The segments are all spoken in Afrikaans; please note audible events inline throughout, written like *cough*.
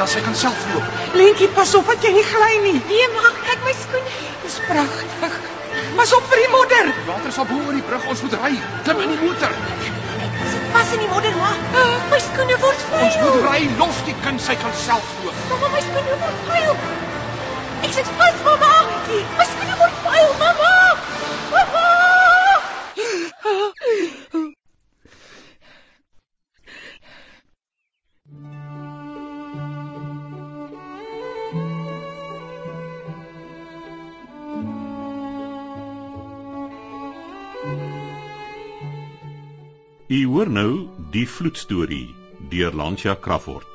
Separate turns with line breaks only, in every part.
dan sy kan self loop.
Lentjie, pas op dat jy nie gly nie.
Nee, maar kyk my skoene.
Dis pragtig. Pas op vir die modder.
Die water is bo oor die brug. Ons moet ry. Klim in die motor.
Vas in die modder, ma. My skoene word
Ons
vuil.
moet ry. Los die kind, sy kan self loop.
Mamma, my skoene word vuil. Ek sit vas, mamma. My skoene word vuil, mamma. Mamma!
Hoor nou die vloedstorie deur Lancia Crawford.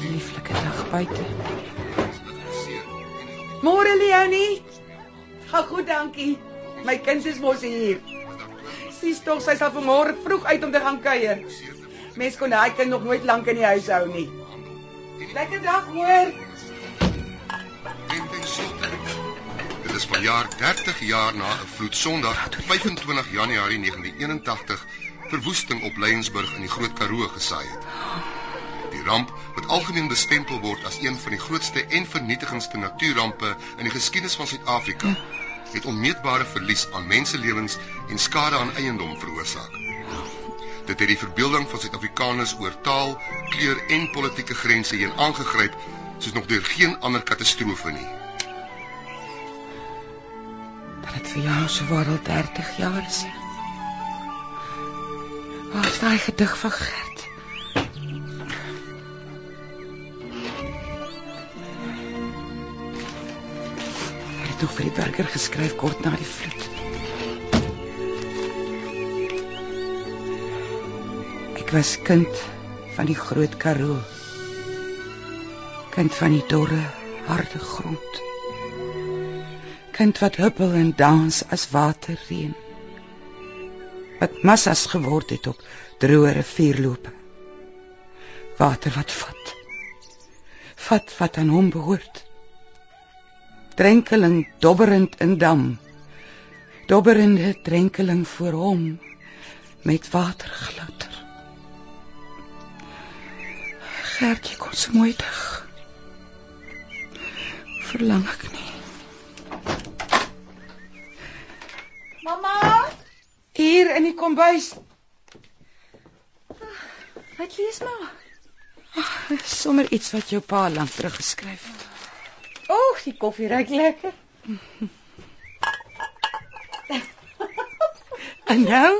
Lieflike dag buite. Môre Leonie. Gaan goed, dankie. My kind is mos hier. Sies tog sy sal vanmôre vroeg uit om te gaan kuier. Mens kon daai kind nog nooit lank in die huis hou nie. Lekker dag hoor.
En ten slotte. Dit is vanjaar 30 jaar na 'n vloedsondag, 25 Januarie 1981, verwoesting op Lensburg in die Groot Karoo gesaai het. Die ramp wat algemeen bestempel word as een van die grootste en vernietigendste natuurrampe in die geskiedenis van Suid-Afrika, het onmeetbare verlies aan menselewens en skade aan eiendom veroorsaak. Dit het die verbeelding van Suid-Afrikaners oor taal, kleur en politieke grense heen aangegryp soos nog deur geen ander katastrofe nie.
Dat dit vir jou so waar al 30 jaar is. Waar is daai gedig van Gert? Hy het nog vir die burger geskryf kort na die vloed. Ek was kind van die groot Karoo. Kind van die dorre, harde grond. Kind wat huppel en dans as waterreën. Wat massas geword het op droë rivierloope. Water wat vat. Vat wat aan hom behoort. Drenkeling dobberend in dam. Dobberende drenkeling voor hom met water glouter. Gertjie kon so mooi dag. Verlang ek nie.
Mamma,
Hier in die kombuis.
wat lees maar?
Sommer iets wat jou pa lank terug geskryf het.
Oeg, die koffie ruik lekker.
En nou?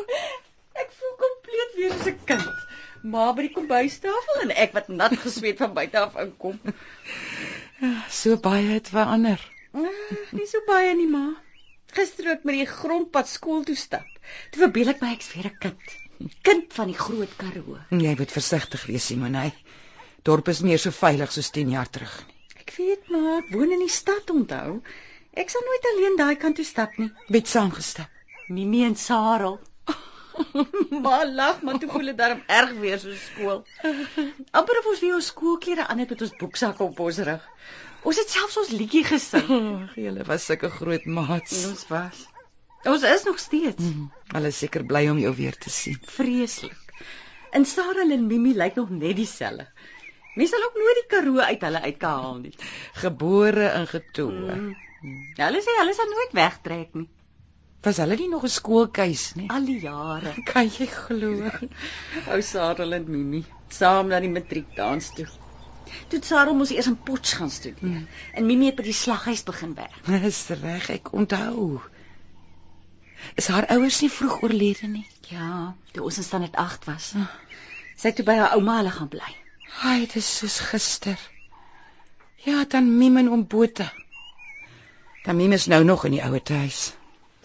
Ek voel kompleet weer soos 'n kind. Ma by die kombuistafel en ek wat nat gesweet van buite af inkom.
So baie het verander.
Ah, nie so baie nie, ma. Gister ook met die grondpad skool toe stap. Toe verbeel ek my ek's weer 'n kind. Kind van die groot Karoo.
Jy moet versigtig wees, Simonay. Dorp is meer so veilig soos 10 jaar terug nie.
Ek weet maar, ek woon in die stad onthou. Ek sal nooit alleen daai kant toe stap nie.
Wie het saamgestap?
Mimi en Sarel. *laughs* maar lag, maar toe voel dit darm erg weer so skool. Amper of ons weer ons skoolklere aan het met ons boeksakke op ons rug. Ons het selfs ons liedjie gesing. *laughs*
Oh, julle was sulke groot maats.
En ons was. Ons is nog steeds
Mm, Hulle is seker bly om jou weer te sien.
vreeslik. En Sarel en Mimi lyk nog net dieselfde. Mens sal ook nooit die Karoo uit hulle uit kan haal nie.
Gebore en getoe.
Mm. Hulle sê hulle sal nooit wegtrek nie.
Was hulle nie nog 'n skoolkeis nie?
Al die jare. *laughs*
Kan jy glo? *laughs*
Ou Sarel en Mimi saam na die matriekdans toe. Toe het Sarel mos eers in Potch gaan studeer
Hmm.
en Mimi het by die slaghuis begin werk. *laughs*
Dis reg, ek onthou. Is haar ouers nie vroeg oorlede nie?
Ja, toe ons in standaard 8 was. Sy het toe by haar ouma hulle gaan bly.
Ai, dit is soos gister. Ja, dan Mim en oom Botha. Dan Mim is nou nog in die ouer huis.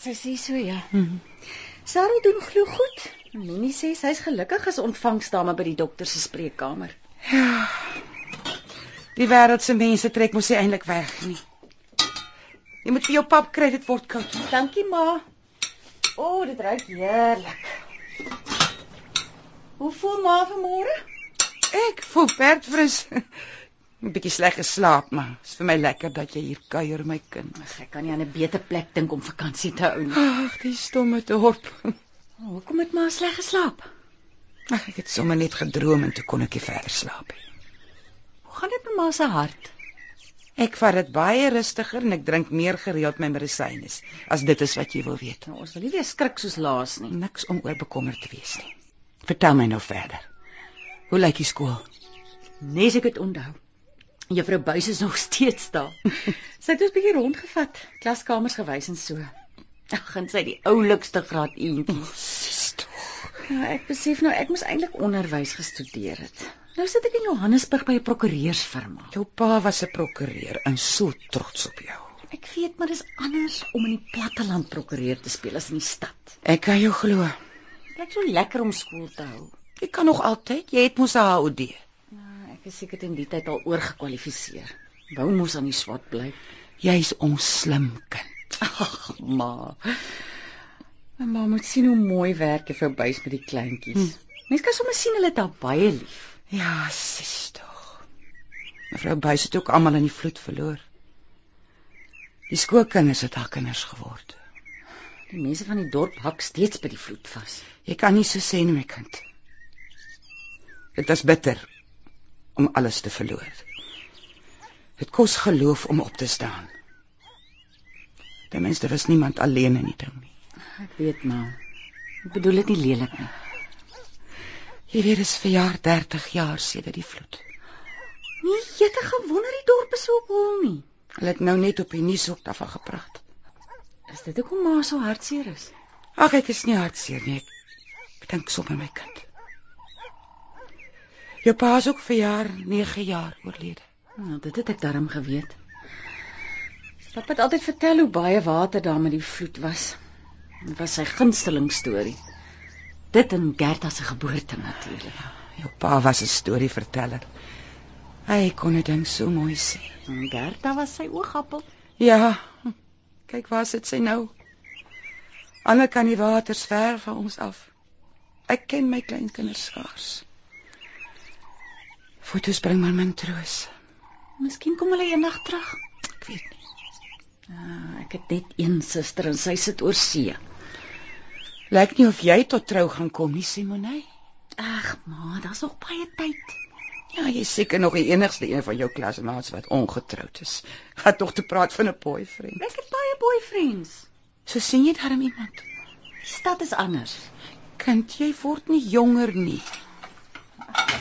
Sy sê so ja.
Mhm.
Sarel doen glo goed. Mimi sê sy's gelukkig as ontvangsdame by die dokter se spreekkamer.
Ja. Die wêreld se mense trek mos nie eintlik weg nie. Jy moet vir jou pap kry dit word koud.
Dankie ma. O, oh, dit ruik heerlik. Hoe voel ma vanmôre?
Ek voel perdfris. 'n bietjie sleg geslaap, maar is vir my lekker dat jy hier kuier, my kind.
Ag, Ek kan nie aan 'n beter plek dink om vakansie te hou nie.
Ag, die stomme dorp.
Oh, Hoekom het maar sleg geslaap?
Ag, ek het sommer net gedroom en toe kon ek nie verder slaap nie.
Hoe gaan dit met ma se hart?
Ek vat dit baie rustiger en ek drink meer gereeld my medisyne, as dit is wat jy wil weet.
Nou, ons wil nie weer skrik soos laas nie.
Niks om oor bekommerd te wees nie. Vertel my nou verder. Hoe lyk die skool?
Nes ek dit onthou. Juffrou Buys is *laughs* nog steeds daar. sy het ons bietjie rondgevat, klaskamers gewys en so. Ag, en sy die oulikste graad eentjie. *laughs*
Sis tog.
Ja, ek besef nou ek moes eintlik onderwys gestudeer het. Nou sit ek in Johannesburg by 'n prokureursfirma.
Jou pa was 'n prokureur en so trots op jou.
Ek weet maar dis anders om in die platteland prokureur te speel as in die stad.
Ek kan jou glo.
Dit lyk so lekker om skool te hou.
Jy kan nog altyd, jy het mos 'n HOD.
Ek is seker teen die tyd al oorgekwalifiseer. Wou mos aan die swat bly.
Jy's ons slim kind.
Ag, ma. Ma moet sien hoe mooi werk jy verbuis met die kleintjies. Hm. Mens kan sommer sien hulle het haar baie lief.
Ja, sis tog. Mevrou Buys het ook almal in die vloed verloor. Die skoolkinders het haar kinders geword.
Die mense van die dorp hak steeds by die vloed vas.
Jy kan nie so sê nie, my kind. Dit was bitter om alles te verloor. Dit kos geloof om op te staan. Ten minste was niemand alleen in die ding nie.
Ek weet maar. Ek bedoel dit nie lelik nie.
Weet, dit is verjaar 30 jaar sedert die vloed.
Nee, jy het gewonder die dorp is so op hol nie.
Hulle het nou net op die nuus ook daarvan gepraat.
Is dit hoekom ma so hartseer is?
Ag, ek is nie hartseer nie. Ek dink sommer my kind. Jou pa is ook verjaar 9 jaar oorlede.
Nou, dit het ek darm geweet. Pap het altyd vertel hoe baie water daar met die vloed was. Dit was sy gunsteling storie. Dit en Gerda se geboorte natuurlik.
Jou pa was 'n storieverteller. Hy kon dit ding so mooi sê.
En Gerda was sy oogappel.
Ja. Kyk waar sit sy nou. Ander kan die waters ver van ons af. Ek ken my kleinkinders skaars. Foto's bring my min troos.
Miskien kom hulle eendag terug.
Ek weet nie.
Ah, ek het net een suster en sy sit oor see.
Lyk nie of jy tot trou gaan kom nie, Simonay.
Ag, ma, daar's nog baie tyd.
Ja, jy seker nog die enigste een van jou klasmaats wat ongetroud is. Gaan tog te praat van 'n boyfriend.
Ek het baie boyfriends.
So sien jy darm iemand.
Die stad is anders.
Kind, jy word nie jonger nie.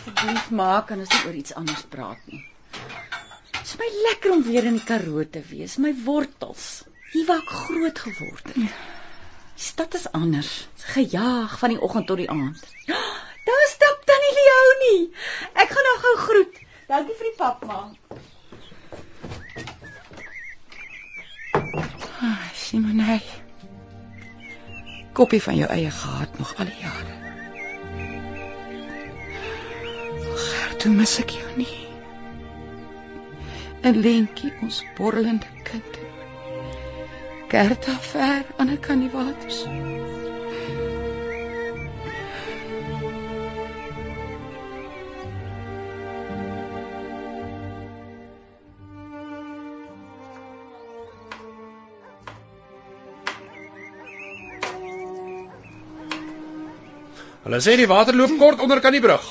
Asseblief maak kan ons nie oor iets anders praat nie. Dit is my lekker om weer in die Karoo te wees, my wortels. Hier waar ek groot geword het. Die stad is anders. Gejaag van die oggend tot die aand. Daar stap tannie Leonie. Ek gaan nou gou groet. Dankie vir die pap, ma.
Ah, Simonay. Kopie van jou eie gehad nog al die jare. Hoe mis ek jou nie. En Lentjie, ons borrelende kind. Gerda ver aan die kant die waters.
Hulle sê die water loop kort onder kan die brug.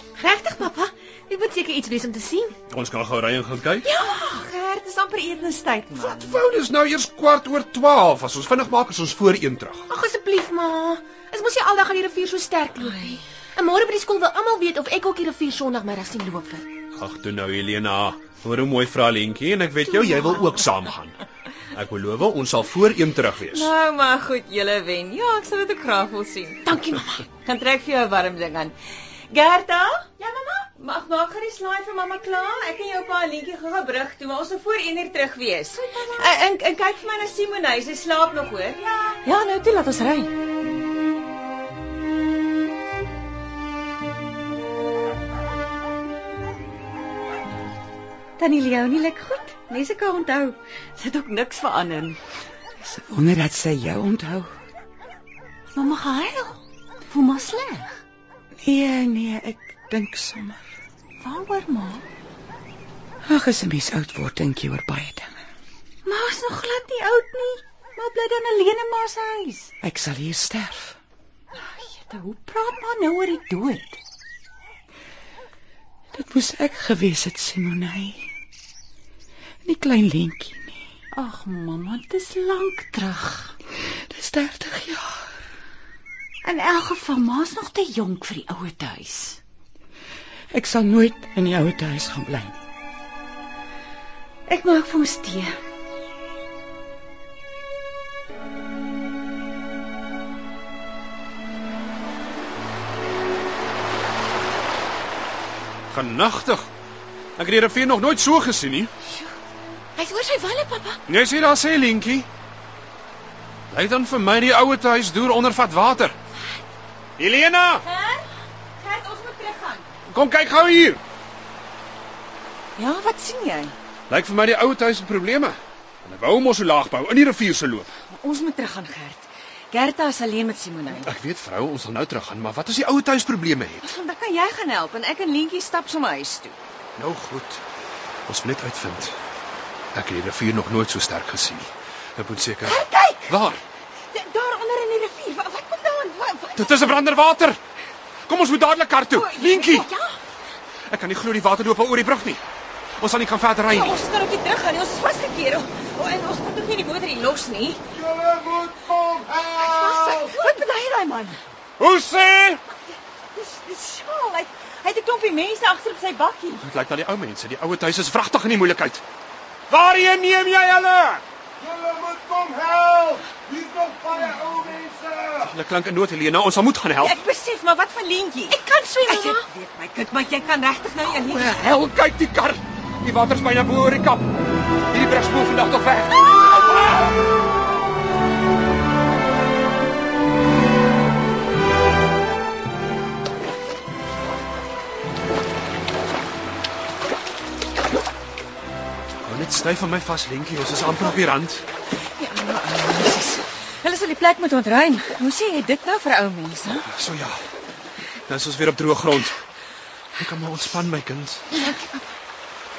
Moet seker iets wees om te sien.
Ons kan gou ry en gaan kyk.
Ja, Gert, dis amper etenstyd, man.
Wat wou dis nou eers kwart oor 12 as ons vinnig maak as ons voor 1 terug.
Ag asseblief, ma. Is mos jy aldag aan die rivier so sterk loop nie. En môre by die skool wil almal weet of ek ook die rivier Sondagmiddag sien loop vir.
Ag toe nou Helena, hoor hoe mooi vra Lentjie en ek weet jou jy wil ook saamgaan. Ek beloof ons sal voor 1 terug wees.
Nou maar goed, julle wen. Ja, ek sal dit ook graag wil sien.
Dankie, mamma.
Gaan trek vir jou 'n warm ding aan. Gerda?
Ja, mamma.
Mag maak gerus slaai vir mamma klaar. Ek en jou pa 'n liedjie gou brug toe, maar ons sal voor 1 uur terug wees. En, en en kyk vir my na Simonay, sy slaap nog hoor. Ja.
Ja, nou toe laat ons ry. Tannie Leonie lyk goed. Mense kan onthou. Sy het ook niks verander nie.
Dis wonder dat sy jou onthou.
Mamma gehuil. Voel maar sleg.
Nee, nee, ek dink sommer.
Waaroor ma?
Ag, as 'n mens oud word, dink jy oor baie dinge.
Ma's nog glad nie oud nie. Maar bly dan alleen in ma se huis.
Ek sal hier sterf.
Jette, hoe praat maar nou oor die dood?
Dit moes ek gewees het, Simonai. Nie klein lentjie nie.
Ag mamma, dit is lank terug.
Dis 30 jaar.
In elk geval, ma's nog te jonk vir die ouete huis.
Ek sal nooit in die ou huis gaan bly nie.
Ek maak vir ons tee.
Genagtig. Ek het die rivier nog nooit so gesien nie.
Hy's oor sy walle, pappa.
Jy sê daar sê Lentjie. Lyk dan vir my die ouer huis deur onder vat water. Helena,
moet teruggaan.
Kom kyk gou hier.
Ja, wat sien jy?
Lyk vir my die ouer huis het probleme. Hulle wou mos so laag bou in die rivier se loop.
Ons moet teruggaan, Gert. Gerta is alleen met Simonai.
Ek weet vrou, ons sal nou teruggaan, maar wat as die ouer huis probleme het?
Dan kan jy gaan help en ek en Lientjie stap sommer huis toe.
Nou goed. Ons moet net uitvind. Ek het die rivier nog nooit so sterk gesien. Ek moet seker.
Kyk,
Waar?
daar onder in die rivier. Wat, wat kom daar? Wat?
Dit is 'n brander water. Kom ons moet dadelik kar toe. Lentjie,
Ja,
ek kan nie glo die water loop al oor die brug nie. Ons sal nie kan verder ry
Ja,
nie.
ons kan ook nie teruggaan nie. Ons is vasgekeer. O, en ons kan ook nie die motor hier los nie.
Julle moet kom help.
wat bedoel jy, man?
Hoe sê?
Dis dis Shaal. Hy hy het 'n klompie mense agter op sy bakkie.
Dit lyk na die ou mense. Die ouer huis is wragtig in die moeilikheid. Waarheen neem jy hulle?
Julle moet kom help. Hier's nog baie ou
Hulle klink in nood, Helena. Ons sal moet gaan help.
Ek besef, maar wat van Lientjie?
Ek kan swem,
Ek
mamma.
weet my kind, maar jy kan regtig nou
O,
alleen.
Hel, kyk die kar. Die water is byna bo oor die kap. Hierdie brug spoel vandag weg. Hou net styf aan my vas, Lentjie. Ons is amper op die rand.
Sal die plek moet ontruim. Hoe sê jy dit nou vir ou mense?
So ja. Nou is ons weer op droë grond. Ek kan maar ontspan, my kind.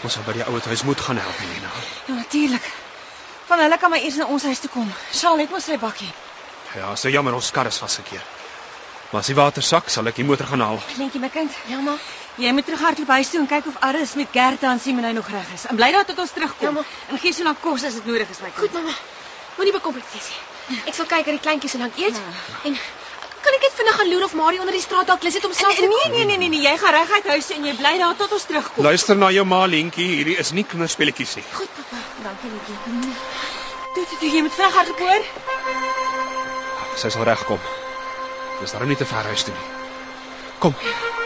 Ons sal by die ouer huis moet gaan help, Helena.
Ja, natuurlik. Van hulle kan maar eers na ons huis toe kom. Sal het mos sy bakkie.
Ja, so jammer ons kar is vasgekeer. Maar as die water sak, sal ek die motor gaan haal.
Lentjie my kind.
Ja, ma.
Jy moet terughardloop huis toe en kyk of alles met Gerta en Simonai nog reg is. En bly daar tot ons terugkom.
Ja,
En gee so lank kos as dit nodig is, my kind.
Goed, mamma. Moenie bekommerd wees nie. Ek sal kyk dat die kleintjies so lank eet. En kan ek net vinnig gaan loer of Marie onder die straat dalk lus het om self
Nee, nee, nee, nee, nee, jy gaan reguit huis toe en jy bly daar tot ons terugkom.
Luister na jou ma, Lentjie. Hierdie is nie kinderspelletjies nie.
Goed, pappa.
Dankie, Lentjie. Toe, toe, toe, jy moet vinnig hardloop hoor.
Sy sal regkom. Dis daarom nie te ver huis toe nie. Kom.
Dis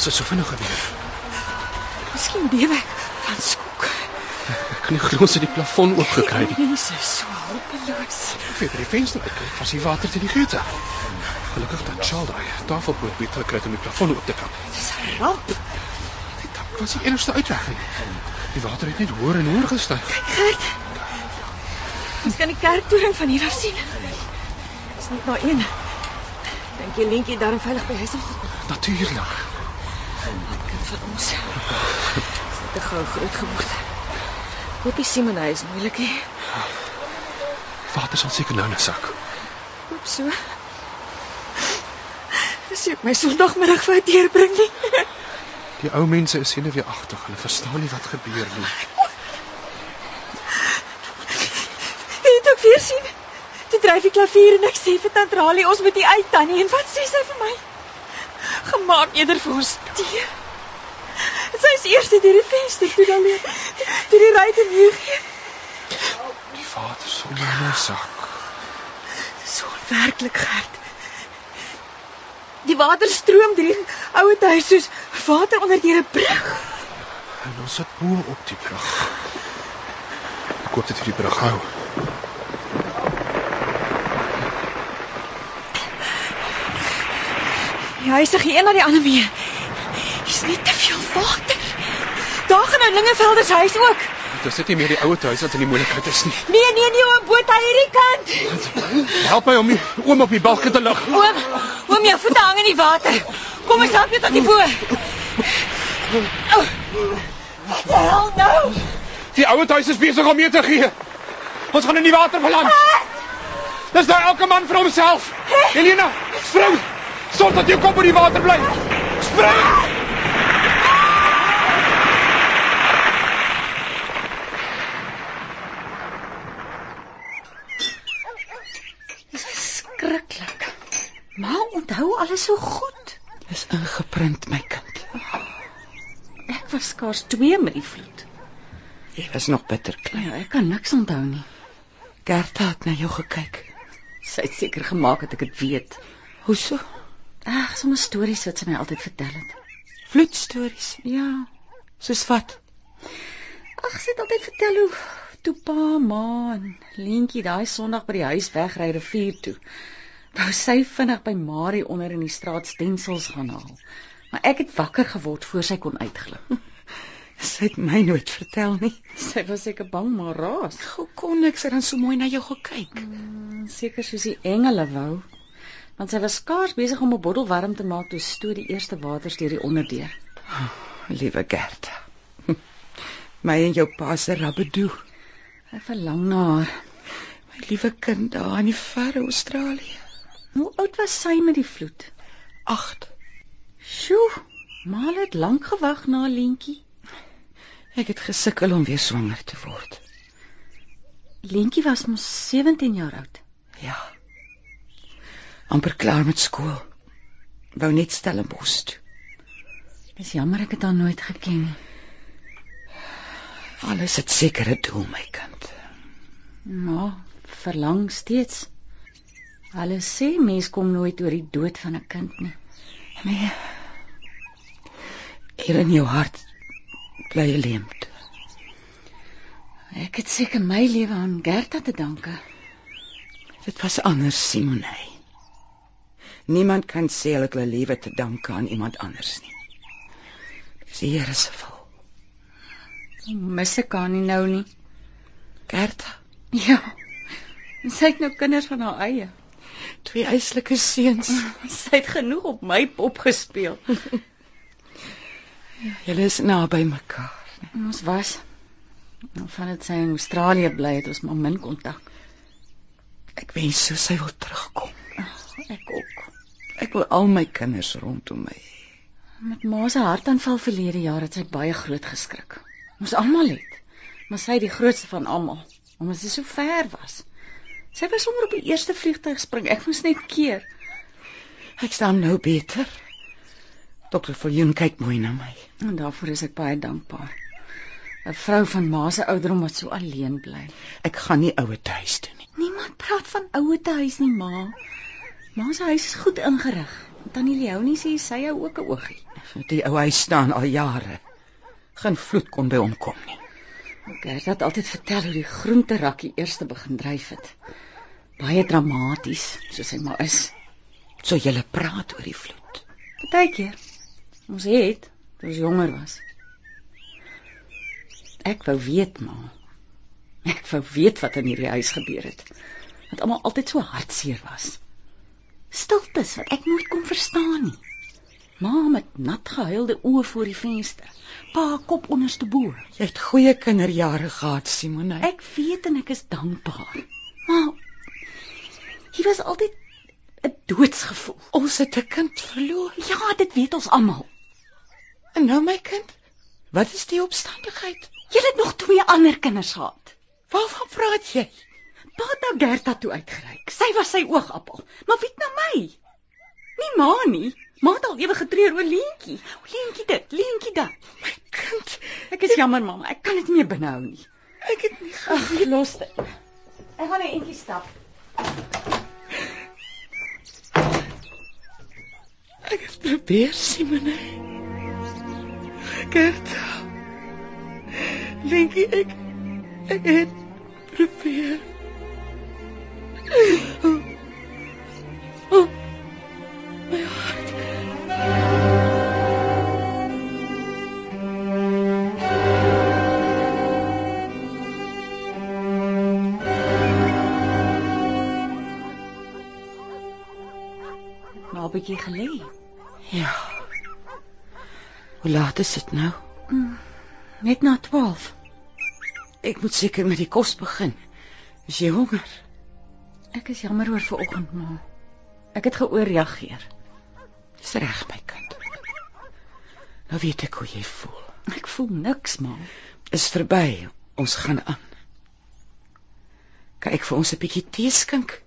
Ons het so vinnig gebeur.
Miskien bewe ek van skok.
Ek kan nie glo ons het die plafon oop gekry nie.
Mense is so hulpeloos.
Ek by die venster uitkyk, was die water teen die geute. Gelukkig dat Charles daai tafelpoot weet gekry het om die plafon oop te kan.
Dis 'n ramp.
Die dak was die enigste uitweg nie. Die water het net hoër en hoër gestyg.
Gert. Ons kan die kerktoring van hier af sien. Dis net maar een. Dink jy Lentjie daarom veilig by huis gekom?
Natuurlik.
Van ons. Net te gou groot geword. Hoop die Simonai is moeilik hè.
Water sal seker nou net sak.
Hoop so. Dis ek my Sondagmiddag wou deurbring nie.
Die ou mense is senuweeagtig. Hulle verstaan nie wat gebeur nie.
Jy het ook weer sien. Toe dryf die klavier en ek sê vir tant Rali ons moet hier uit tannie en wat sê sy vir my? Gemaak eerder vir ons tee. Sy is eers deur die venster toe dan weer. Toe die ruit en hier gee.
Die water sal nou net sak.
So werklik gerd. Die water stroom deur die ouer huis soos water onder deur 'n brug.
En ons sit bo op die brug. Ek hoop dit vir die brug hou.
Die huis is een na die ander weer. Hier's net te veel water. nou Lingevelder se huis ook.
Dit nie meer die ouer huis wat in die moeilikheid is nie.
Nee, nee, nee, oom Boet, hy hierdie kant.
Help my om die oom op die balke te lig.
Oom, oom, jou voete hang in die water. Kom ons help jou tot die bo. Wat die hel nou?
Die ouer huis is besig om mee te gee. Ons gaan in die water beland. Dis nou elke man vir homself. Helena, spring. Sorg dat jou kop in die water bly. Spring!
Maar onthou alles so goed.
Dis ingeprent my kind.
Ek was skaars 2 met die vloed.
Jy was nog bitter klein.
Ja, ek kan niks onthou nie.
Gerta het na jou gekyk.
Sy het seker gemaak dat ek dit weet.
Hoeso?
Ag, sommer stories wat sy my altyd vertel het.
Vloedstories.
Ja.
Soos wat?
Ag, sy het altyd vertel hoe toe pa, ma en Lentjie daai Sondag by die huis wegry rivier toe. Wou sy vinnig by Marie onder in die straat stensels gaan haal. Maar ek het wakker geword voor sy kon uitglip. *laughs*
Sy het my nooit vertel nie.
Sy was seker bang maar raas.
Hoe kon ek sy dan so mooi na jou gekyk?
Seker soos die engele wou. Want sy was skaars besig om 'n bottel warm te maak toe stoot die eerste water deur die onderdeur.
Liewe Gerta. *laughs* My en jou pa se rabbedoe.
Ek verlang na haar.
My liewe kind daar in die verre Australië.
Hoe oud was sy met die vloed?
8.
Sjoe, maar het lank gewag na Lentjie.
Ek het gesukkel om weer swanger te word.
Lentjie was mos 17 jaar oud.
Ja. amper klaar met skool. Wou net Stellenbosch toe.
Dis jammer ek het haar nooit geken nie.
Alles het sekere doel, my kind.
Maar verlang steeds. Hulle sê mens kom nooit oor die dood van 'n kind nie.
Nee. Hier in jou hart bly 'n leemte.
Ek het seker my lewe aan Gerta te danke.
Dit was anders, Simone. Niemand kan sê hulle het hulle lewe te danke aan iemand anders nie. Dis die Here se wil.
Mis ek haar nie nou nie.
Gerta,
Ja. Sy het nou kinders van haar eie.
Twee eislike seuns. *laughs*
Sy het genoeg op my pop gespeel.
Julle is naby mekaar.
Ons was nou van dit sy in Australië bly het ons maar min kontak.
Ek wens so sy wil terugkom.
Ek ook.
Ek wil al my kinders rondom my hê.
Met ma se hartaanval verlede jaar het sy baie groot geskrik. Ons almal het. Maar sy die grootste van almal, omdat sy so ver was. Sy was sommer op die eerste vliegtyg spring. Ek moes net keer.
Ek staan nou beter. Dokter Viljoen kyk mooi na my.
En daarvoor is ek baie dankbaar. 'n Vrou van ma se ouderdom wat so alleen bly.
Ek gaan nie ouer huis toe nie.
Niemand praat van ouer te huis nie, ma. Ma se huis is goed ingerig. Tannie Leonie sê sy hou ook 'n oogie.
Die ou huis staan al jare. Geen vloed kon by hom kom nie.
Gert het altyd vertel hoe die groenterakkie eers begin dryf het. Baie dramaties, soos hy maar is.
So julle praat oor die vloed.
Partykeer. Ons het, toe ons jonger was. Ek wou weet, ma. Ek wou weet wat in hierdie huis gebeur het. Wat almal altyd so hartseer was. Stiltes wat ek nooit kon verstaan nie. Ma met nat gehuilde oë voor die venster. Pa kop onderste bo.
Jy het goeie kinderjare gehad, Simone.
Ek weet en ek is dankbaar. Maar hier was altyd 'n doodsgevoel.
ons het 'n kind verloor.
Ja, dit weet ons almal.
En nou my kind, wat is die omstandigheid?
Jy het nog twee ander kinders gehad.
Waarvan praat jy?
Pa het nou Gerta toe uitgereik. Sy was sy oogappel. Maar wie het nou my? Nie ma nie. Ma het al ewe getreur oor Leentjie. Leentjie dit, Leentjie dat.
My kind,
Ek is jammer mamma, ek kan dit nie meer binhou nie.
ek het nie
Ag, los dit. Ek gaan 'n entjie stap.
Ek het probeer, Simone. Gerta. Dink jy ek ek het probeer. Oh, oh, My hart.
Nou 'n bietjie gelê.
Ja. Hoe laat is dit nou?
Mm, net na 12.
Ek moet seker met die kos begin. Is jy honger?
Ek is jammer oor vanoggend, ma. Ek het geoorreageer.
Dis reg, my kind. Nou weet ek hoe jy voel.
Ek voel niks, ma.
Is verby. Ons gaan aan. Kyk vir ons 'n bietjie tee skink.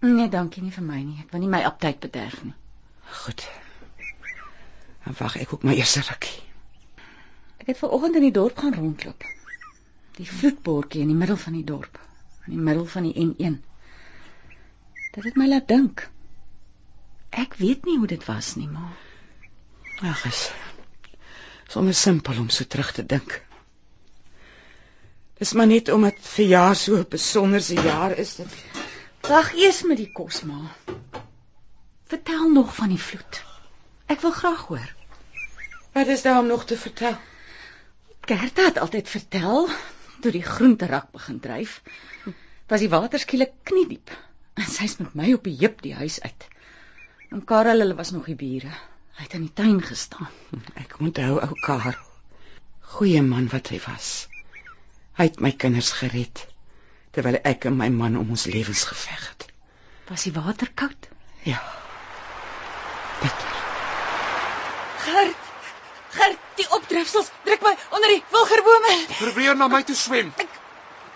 Nee, dankie nie vir my nie. Ek wil nie my aptyt bederf nie.
Goed. Dan wag ek ook maar eers 'n rukkie.
Ek het vanoggend in die dorp gaan rondloop. Die vloedbordjie in die middel van die dorp, in die middel van die N1. Dit het my laat dink. Ek weet nie hoe dit was nie, ma.
Ag, is sommer simpel om so terug te dink. Dis maar net omdat verjaar so 'n besonderse jaar is dit.
Wag eers met die kos, ma. Vertel nog van die vloed. Ek wil graag hoor.
Wat is daar om nog te vertel?
Gerda het altyd vertel toe die groenterak begin dryf, was die water skielik kniediep en sy's met my op die heup die huis uit. En Karel hulle was nog die bure. Hy het in die tuin gestaan. *laughs*
Ek onthou ou Karel. Goeie man wat hy was. Hy het my kinders gered terwyl ek en my man om ons lewens geveg het.
Was die water koud?
Ja. Bitter.
Gert. Gert, die opdrifsels druk my onder die wilgerbome.
Probeer na my toe swem.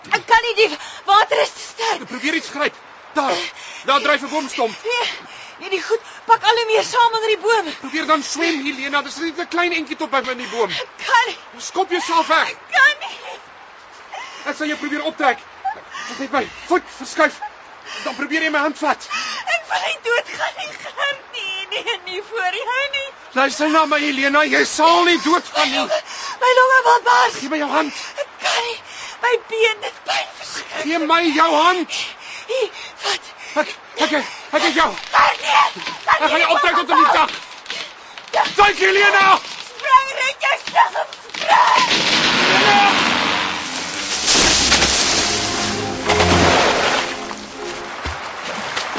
Ek kan nie die water is te sterk.
Probeer iets gryp. Daar. Daar dryf 'n boomstomp.
Nee, nee, die goed pak al hoe meer saam onder die bome.
Probeer dan swem, Helena. Dis net 'n klein entjie tot by my in die boom.
Kan nie,
Skop jouself weg.
kan nie.
Ek sal jou probeer optrek. Ek net my voet verskuif. Dan probeer jy my hand vat.
Ek wil nie doodgaan nie, Gert nie. Nee, nie voor jou nie.
Luister na my, Helena. Jy sal nie doodgaan nie.
My longe wil bars.
Gee my jou hand.
Ek kan nie. My been dit pyn verskriklik.
Gee my jou hand.
Hier, Wat?
Ek ek ek het jou.
Gert nee.
Ek gaan jou optrek tot in die dag. Duik, Helena.
Spring red jouself. Spring.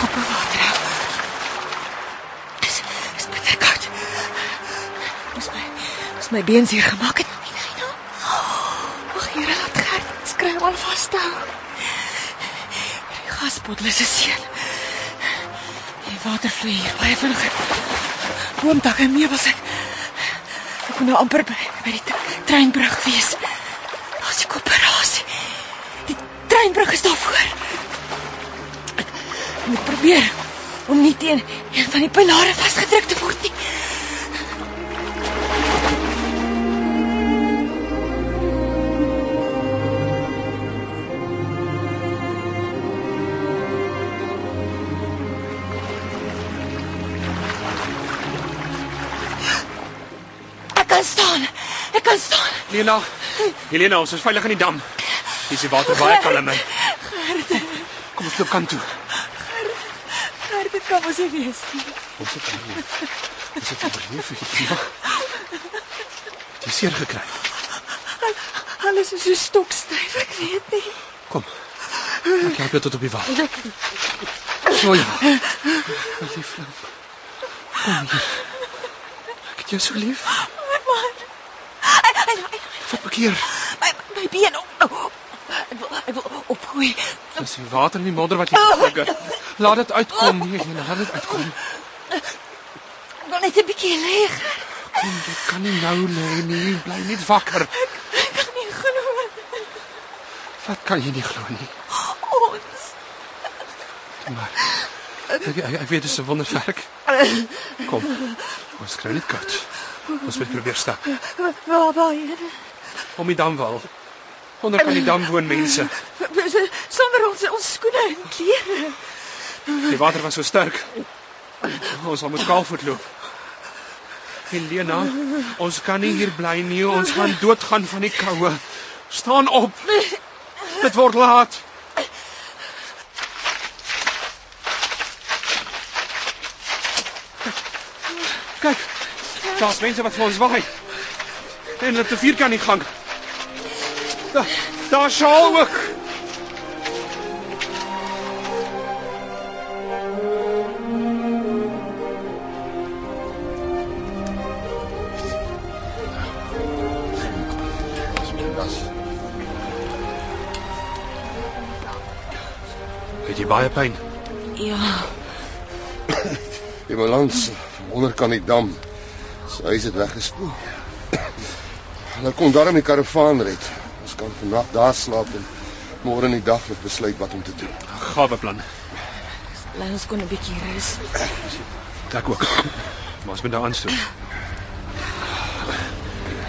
Op die water. Dis is bitter koud. Dis my dis my been seer gemaak het. Ag, hier laat Gert skryf al vashou. 'n seën. Die water vloei hier baie vinnig. Boomtakke en meubels ek. Ek moet nou amper by, by die tre- treinbrug wees. As die koöperasie. Die treinbrug is daar voor. Ek moet probeer om nie teen een van die pilare vasgedruk te word nie.
Helena. Helena, ons is veilig in die dam. Hier is die water baie kalm. hè. Kom ons loop kant toe.
Gert, dit kan mos nie wees nie.
Ons het oorleef. Ons het oorleef, Helena. Jy is seer gekry.
Alles is so stokstyf, ek weet nie.
Kom. Ek help jou tot op die wal. So ja. Liefling. Kom hier. Ek het jou so lief.
My man. Ai, ai, ai,
Wat bekeer?
My my been. Oh, oh. Ek wil ek wil opgooi.
Dis die water in die modder wat jy getrigger. Laat dit uitkom, nee, Helena, laat dit uitkom.
Ek wil net 'n bietjie lê.
Kom, jy kan nie nou lê nie. Bly net wakker.
Ek kan nie glo.
Wat kan jy nie glo nie?
Ons.
Maar ek, ek, ek weet dit is 'n wonderwerk. Kom. Ons kry net koud. Ons moet probeer stap
Waar waar jy?
Om die damwal. Onder kan die dam woon mense.
Sonder ons ons skoene en klere.
Die water was so sterk. Ons sal moet kaalvoet loop. Helena, ons kan nie hier bly nie. Ons gaan doodgaan van die koue. Staan op. Dit word laat. Kyk. Daar's mense wat vir ons waai. En hulle te vier kan nie Daar zou ik... Heb je buienpijn?
Ja. *coughs*
Die van onder kan ik dam. Zo is het weggespoeld. *coughs* Dan komt daarom die karavaan red. Vandag daar slaap en môre in die dag nog besluit wat om te doen.
Gawe plan.
bly ons kon 'n bietjie rus.
Ek ook. Maar ons moet nou aanstoot.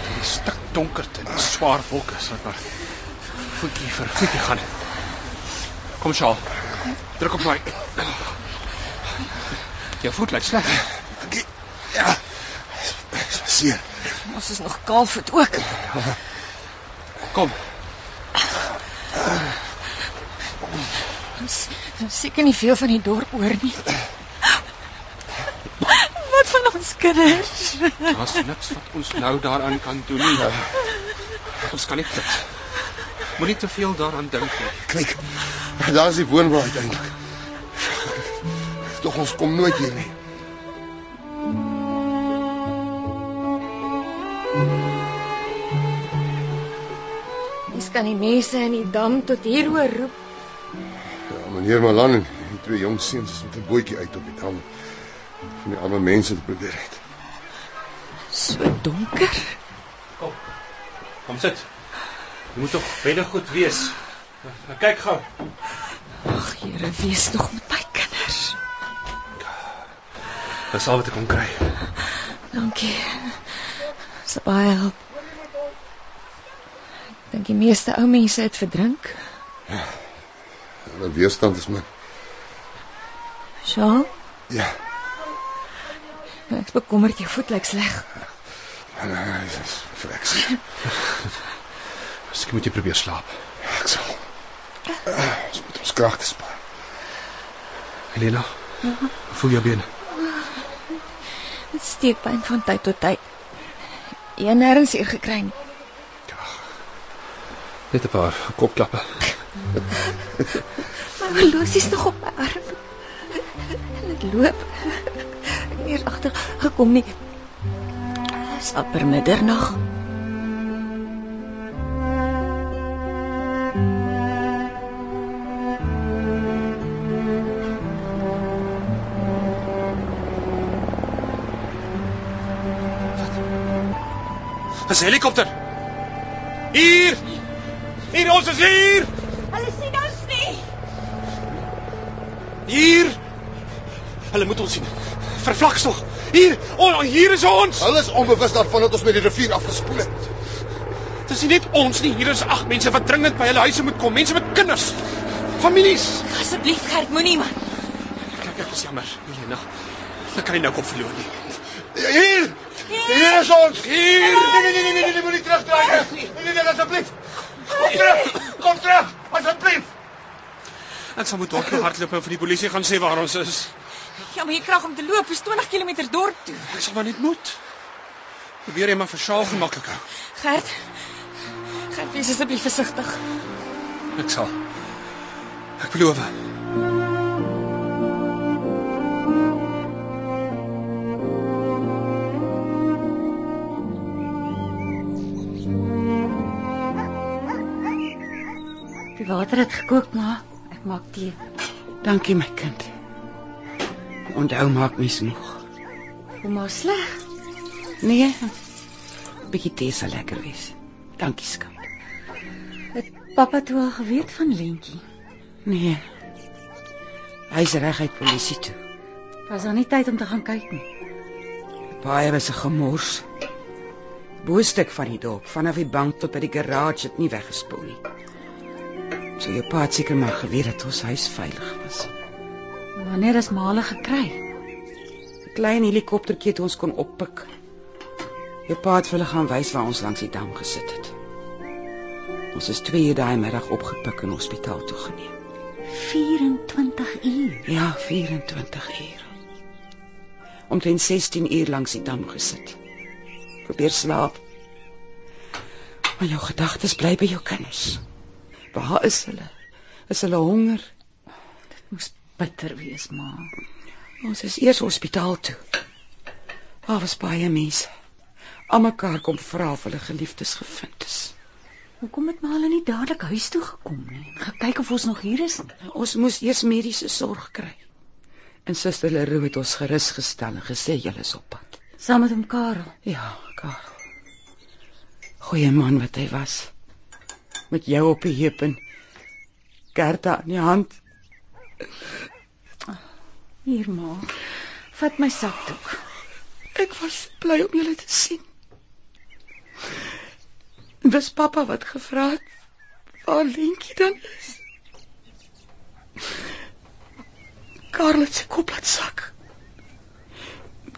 Die stik donkerte en die swaar wolke sal maar voetjie vir voetjie gaan. Kom Shaal. Druk op my. Jou voet lyk sleg.
Ja. Seer.
Ons is nog kaalvoet ook.
Kom.
Ons ons seker nie veel van die dorp hoor nie. Wat van ons kinders?
Daar's niks wat ons nou daaraan kan doen nie. Ons kan nie dit. Moenie te veel daaraan dink nie.
Kyk. Daar's die woonwa uiteindelik. Tog ons kom nooit hier nie.
Dis kan die mense in die dam tot hier hoor roep.
Ja, meneer Malan en die twee jong seuns is met 'n bootjie uit op die dam. Van die arme mense te probeer red.
So donker.
Kom sit. Jy moet tog baie goed wees. Kyk gou.
Ag, Here, wees nog met my kinders.
Dis al wat ek kon kry.
Dankie. Dis baie help. Ek dink die meeste ou mense het verdrink.
Hulle weerstand is min.
Sjoe,
Ja.
ek is bekommerd jou voet lyk sleg.
Nee, dis freks.
Miskien moet jy probeer slaap.
Ek sal. Ons moet ons kragte spaar.
Helena. Hoe voel jou bene?
Dit steek pyn van tyd tot tyd. Een nêrens hier gekry nie.
Net 'n paar kopklappe. *laughs*
My horlosie is nog op my arm. En dit loop. Ek het eers agter gekom nie. Dis amper middernag.
Dis helikopter. Hier. Hier ons is hier.
Hulle sien ons nie.
Hier. Hulle moet ons sien. Vervlaks tog. Hier. O, hier is ons.
Hulle is onbewus daarvan dat ons met die rivier afgespoel het.
Dis nie net ons nie. Hier is ag mense wat dringend by hulle huise moet kom. Mense met kinders. Families.
Asseblief Gert, moenie man.
Kyk, ek is jammer. Helena. Ek kan nie nou kop verloor nie.
Hier. Hier is ons. Hier. Nee nee nee nee nee, nee moenie terugdraai nie. Nee nee nee asseblief. Kom terug. Kom terug. Asseblief.
Ek sal moet dalk hardloop en vir die polisie gaan sê waar ons is.
Ja, maar jy krag om te loop, is 20 km dorp toe.
Ek sal maar net moet. Probeer jy maar vir Shaal gemaklik hou.
Gert. Gert, wees asseblief versigtig.
Ek sal. Ek beloof.
Die water het gekook, ma. Ek maak tee.
Dankie my kind. Onthou maak mens moeg.
Kom maar sleg.
Nee. Bietjie tee sal lekker wees. Dankie skat.
Het pappa toe al geweet van Lentjie?
Nee. Hy's reg uit polisie toe.
Was daar nie tyd om te gaan kyk nie.
Baie was 'n gemors. Boostuk van die dorp, vanaf die bank tot by die garage het nie weggespoel nie. So jou pa het seker maar geweet dat ons huis veilig was.
Wanneer is Male gekry?
'n Klein helikoptertjie het ons kon oppik. Jou pa het vir hulle gaan wys waar ons langs die dam gesit het. Ons is 2 uur daai middag opgepik en hospitaal toe geneem.
24 uur.
Ja, 24 uur. Omtrent 16 uur langs die dam gesit. Probeer slaap. Maar jou gedagtes bly by jou kinders. Waar is hulle? Is hulle honger?
Moes bitter wees, ma.
Ons is eers hospitaal toe. Daar was baie mense. Almekaar kom vra of hulle geliefdes gevind is.
Hoekom het maar hulle nie dadelik huis toe gekom nie? en Gekyk of ons nog hier is nie.
Ons moes eers mediese sorg kry. En suster Leroux het ons gerus gestel en gesê julle is op pad.
Saam met hom Karel.
Ja, Karel. Goeie man wat hy was. Met jou op die heup en Gerda in die hand.
Hier maar. Vat my sakdoek.
Ek was bly om julle te sien. Dis pappa wat gevra het waar Lentjie dan is. Karel het sy kop laat sak.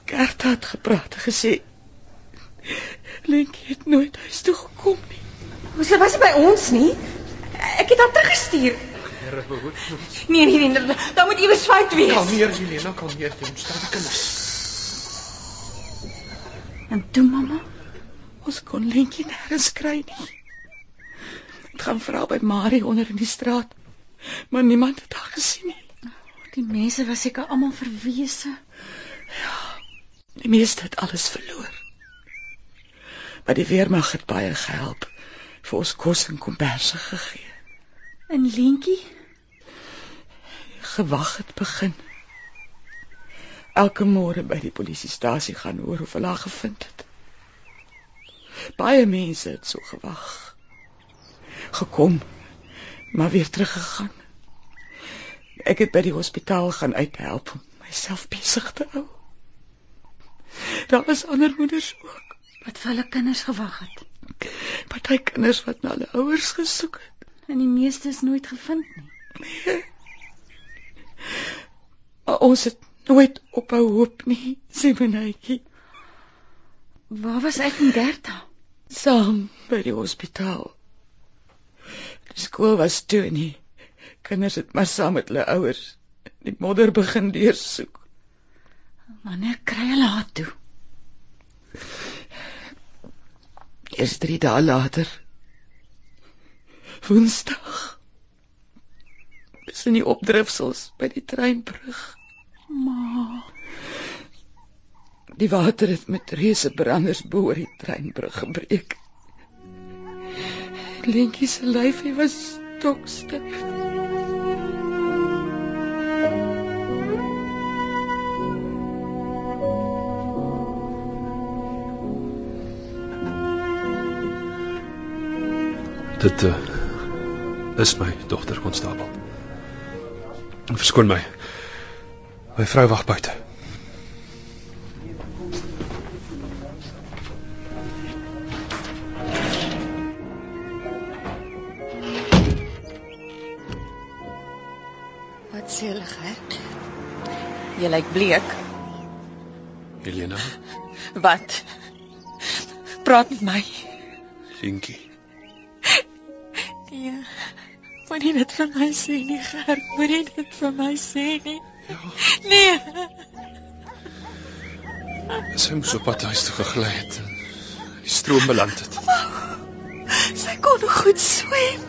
Gerda het gepraat en gesê Lentjie het nooit huis toe gekom nie.
Sy was nie by ons nie. Ek het haar teruggestuur.
Here behoed.
Nee, nee, nee, daar moet iewers fout wees.
Kalmeer Helena, kalmeer. Jy moet staan die kinders.
En toe mamma,
Ons kon Lentjie nêrens kry nie. Het gaan vra by Marie onder in die straat, maar niemand het haar gesien nie.
die mense was seker almal verwese.
Die meeste het alles verloor. Maar die weermag het baie gehelp vir ons kos en komberse gegee.
En Lentjie,
Gewag het begin. Elke môre by die polisiestasie gaan hoor of hulle haar gevind het. Baie mense het so gewag. Gekom, maar weer teruggegaan. Ek het by die hospitaal gaan uithelp om myself besig te hou. Daar was ander moeders ook.
wat vir hulle kinders gewag het.
Party kinders wat na hulle ouers gesoek het.
En die meeste is nooit gevind nie.
Maar ons het nooit ophou hoop nie, Simonetjie.
Waar was ek en Gerda?
Saam by die hospitaal. Die skool was toe en die kinders het maar saam met hulle ouers die modder begin deursoek.
Wanneer kry hulle haar toe?
Eers 3 dae later. Woensdag. Dis in die opdrifsels by die treinbrug.
Ma,
Die water het met reuse branders bo oor die treinbrug gebreek. Lentjie se lyfie was stokstyf.
Dit uh, is my dogter konstabel. Verskoon my. My vrou wag buite.
Wat sê hulle, Gert? Jy lyk bleek.
Helena,
Wat? Praat met my.
Linkie.
Nee. Moenie dit vir my sê nie, Gert. Moenie dit vir my sê nie. Nee.
Sy moes op pad huis toe gegly het en die stroom beland het.
Sy kon goed swem.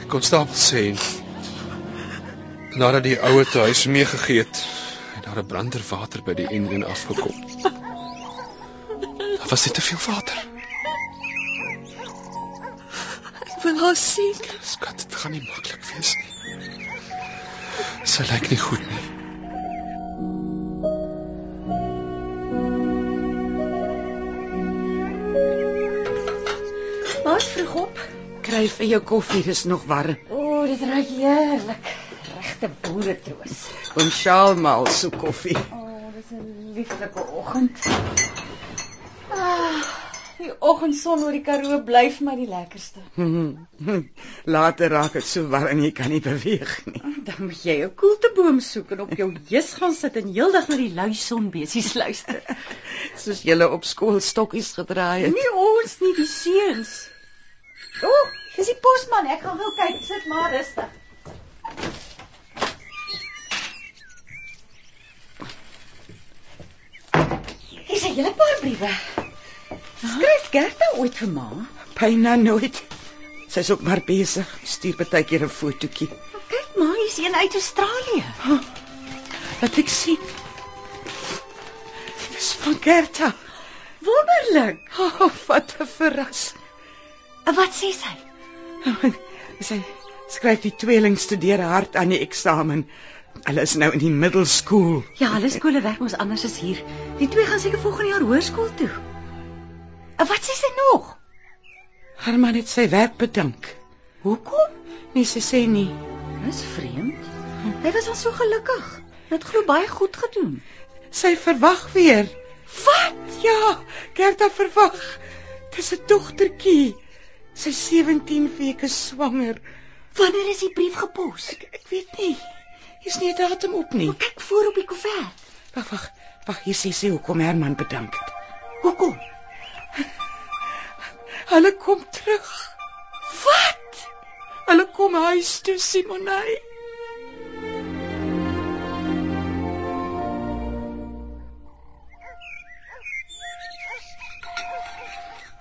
Die konstabel sê nadat die ouer te huis meegegee het, het daar 'n brander water by die en afgekom. Daar was net te veel water.
Wil haar sien.
Skat, dit gaan nie maklik wees nie. Sy lyk nie goed nie.
Wat vroeg op?
Kry vir jou koffie, dis nog warm.
O, oh, dit ruik heerlik. Regte boeretroos.
Oom Shaal maal so koffie.
O, oh, dis 'n lieflike oggend. Ah, die oggendson oor die Karoo bly vir my die lekkerste. *laughs*
Later raak dit so warm jy kan nie beweeg nie.
Dan moet jy 'n koelteboom soek en op jou jus gaan sit en heeldag na die lui sonbesies luister. *laughs*
Soos julle op skool stokkies gedraai het.
Nie ons nie, die seuns. O, oh, dis die posman. Ek gaan gou kyk. Sit maar rustig. Hier is 'n hele paar briewe. Skryf Gerda ooit vir ma?
Byna nooit. Sy's ook maar besig. Stuur baie keer 'n fotootjie.
Kyk maar, hier's een uit Australië.
Laat ek sien. Dis van Gerta.
Wonderlik.
Oh, wat 'n verrassing.
Wat sê sy? *laughs*
Sy skryf die tweeling studeer hard aan die eksamen. Hulle is nou in die middelskool.
Ja, hulle skole werk mos anders as hier. Die twee gaan seker volgende jaar hoërskool toe. Wat sê sy nog?
Herman het sy werk bedank.
Hoekom?
Nee, sy sê nie.
Dis vreemd. Hy was al so gelukkig. Hy het glo baie goed gedoen.
Sy verwag weer.
Wat?
Ja, Gerda verwag. Dis 'n dogtertjie. Sy's 17 weke swanger.
Wanneer is die brief gepos?
Ek, ek weet nie. Hier's nie 'n datum op nie.
Maar kyk voor op die koevert.
Wag, wag. Wag, hier sê sy hoekom Herman bedank het.
Hoekom? *laughs*
Hulle kom terug.
Wat?
Hulle kom huis toe, Simonai.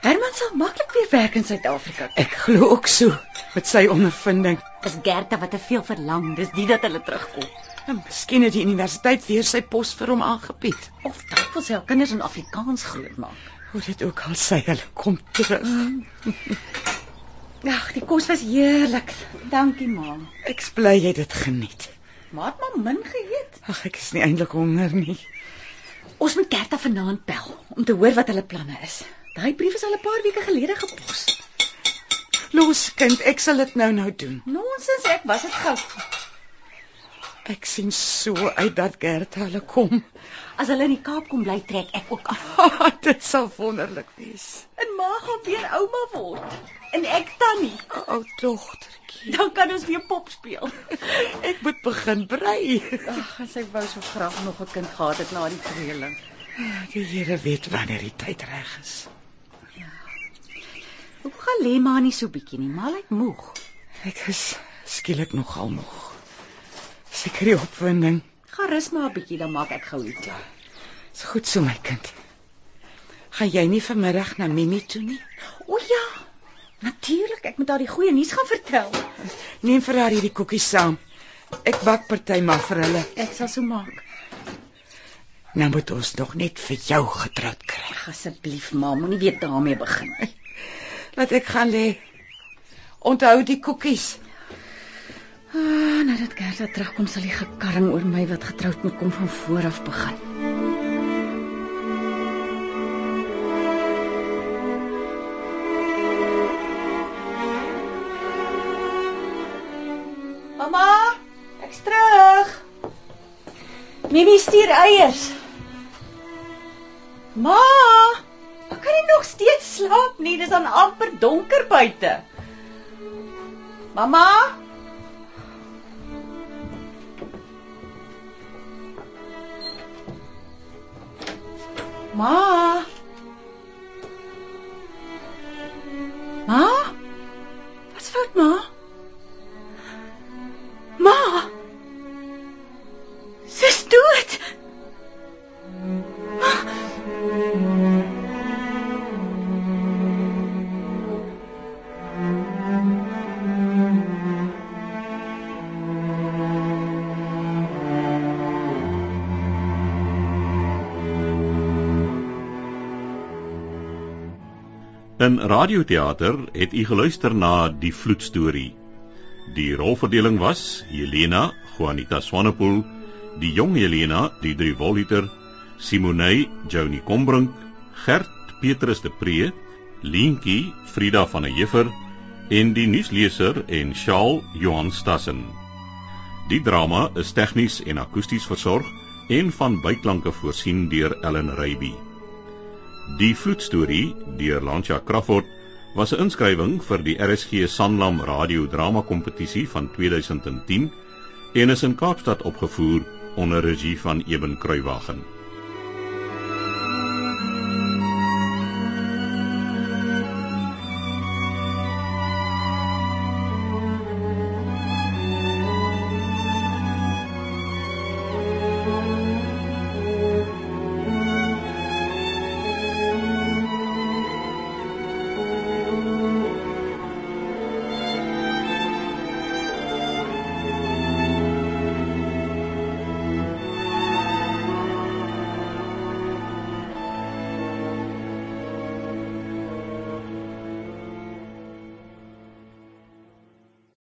Herman sal maklik weer werk in Suid-Afrika.
Ek glo ook so met sy ondervinding.
Dis Gerda wat te veel verlang. Dis nie dat hulle terugkom.
En miskien het die universiteit weer sy pos vir hom aangebied.
Of dalk wil sy al kinders in Afrikaans grootmaak.
Hoe dit ook al sy, hulle kom terug.
Ag, die kos was heerlik. Dankie, ma.
Ek's bly jy het dit geniet.
Ma het maar min geëet.
Ag, ek is nie eintlik honger nie.
Ons moet Gerda vanaand bel om te hoor wat hulle planne is. Daai brief is al 'n paar weke gelede gepos.
Los kind, ek sal dit nou nou doen.
Nonsens, ek was dit gou.
Ek sien so uit dat Gert hulle kom.
As hulle in die Kaap kom bly, trek ek ook af. *laughs*
dit sal wonderlik wees.
En ma gaan weer ouma word. En ek tannie.
O, oh, dogtertjie.
Dan kan ons weer pop speel. *laughs*
Ek moet begin brei.
Ag, en sy wou so graag nog 'n kind gehad het na die tweeling.
Die Here weet wanneer die tyd reg is.
Hoe gaan lê maar nie so bietjie nie, maar ek moeg.
Ek is skielik nogal moeg. Seker die opwinding.
Gaan rus maar 'n bietjie dan maak ek gou iets klaar.
Dis goed so my kind. Gaan jy nie vanmiddag na Mimi toe nie?
O ja. Natuurlik, ek moet haar die goeie nuus gaan vertel.
Neem vir haar hierdie koekies saam. Ek bak party maar vir hulle.
Ek sal so maak.
Nou moet ons nog net vir jou getroud kry.
Asseblief, ma, moenie weer daarmee begin.
Laat ek gaan lê. Onthou die koekies.
Nadat Gerda terugkom sal die gekarring oor my wat getroud moet kom van voor af begin. Mamma, ek's terug. Mimi stuur eiers. Ma, ek kan nie nog steeds slaap nie, dis aan amper donker buite. Mamma? Ma.
In radioteater het u geluister na Die Vloedstorie. Die rolverdeling was Helena, Juanita Swanepoel, die jong Helena, Diedrie Voliter, Simoney, Joni Combrink, Gert, Petrus de Pre, Lientjie, Frida van der Heever en die nuusleser en Shaal Johan Stassen. Die drama is tegnies en akoesties versorg en van byklanke voorsien deur Ellen Reiby. Die vloedstorie deur Lancia Crawford was 'n inskrywing vir die RSG Sanlam Radio Drama Kompetisie van 2010 en is in Kaapstad opgevoer onder regie van Eben Kruiwagen.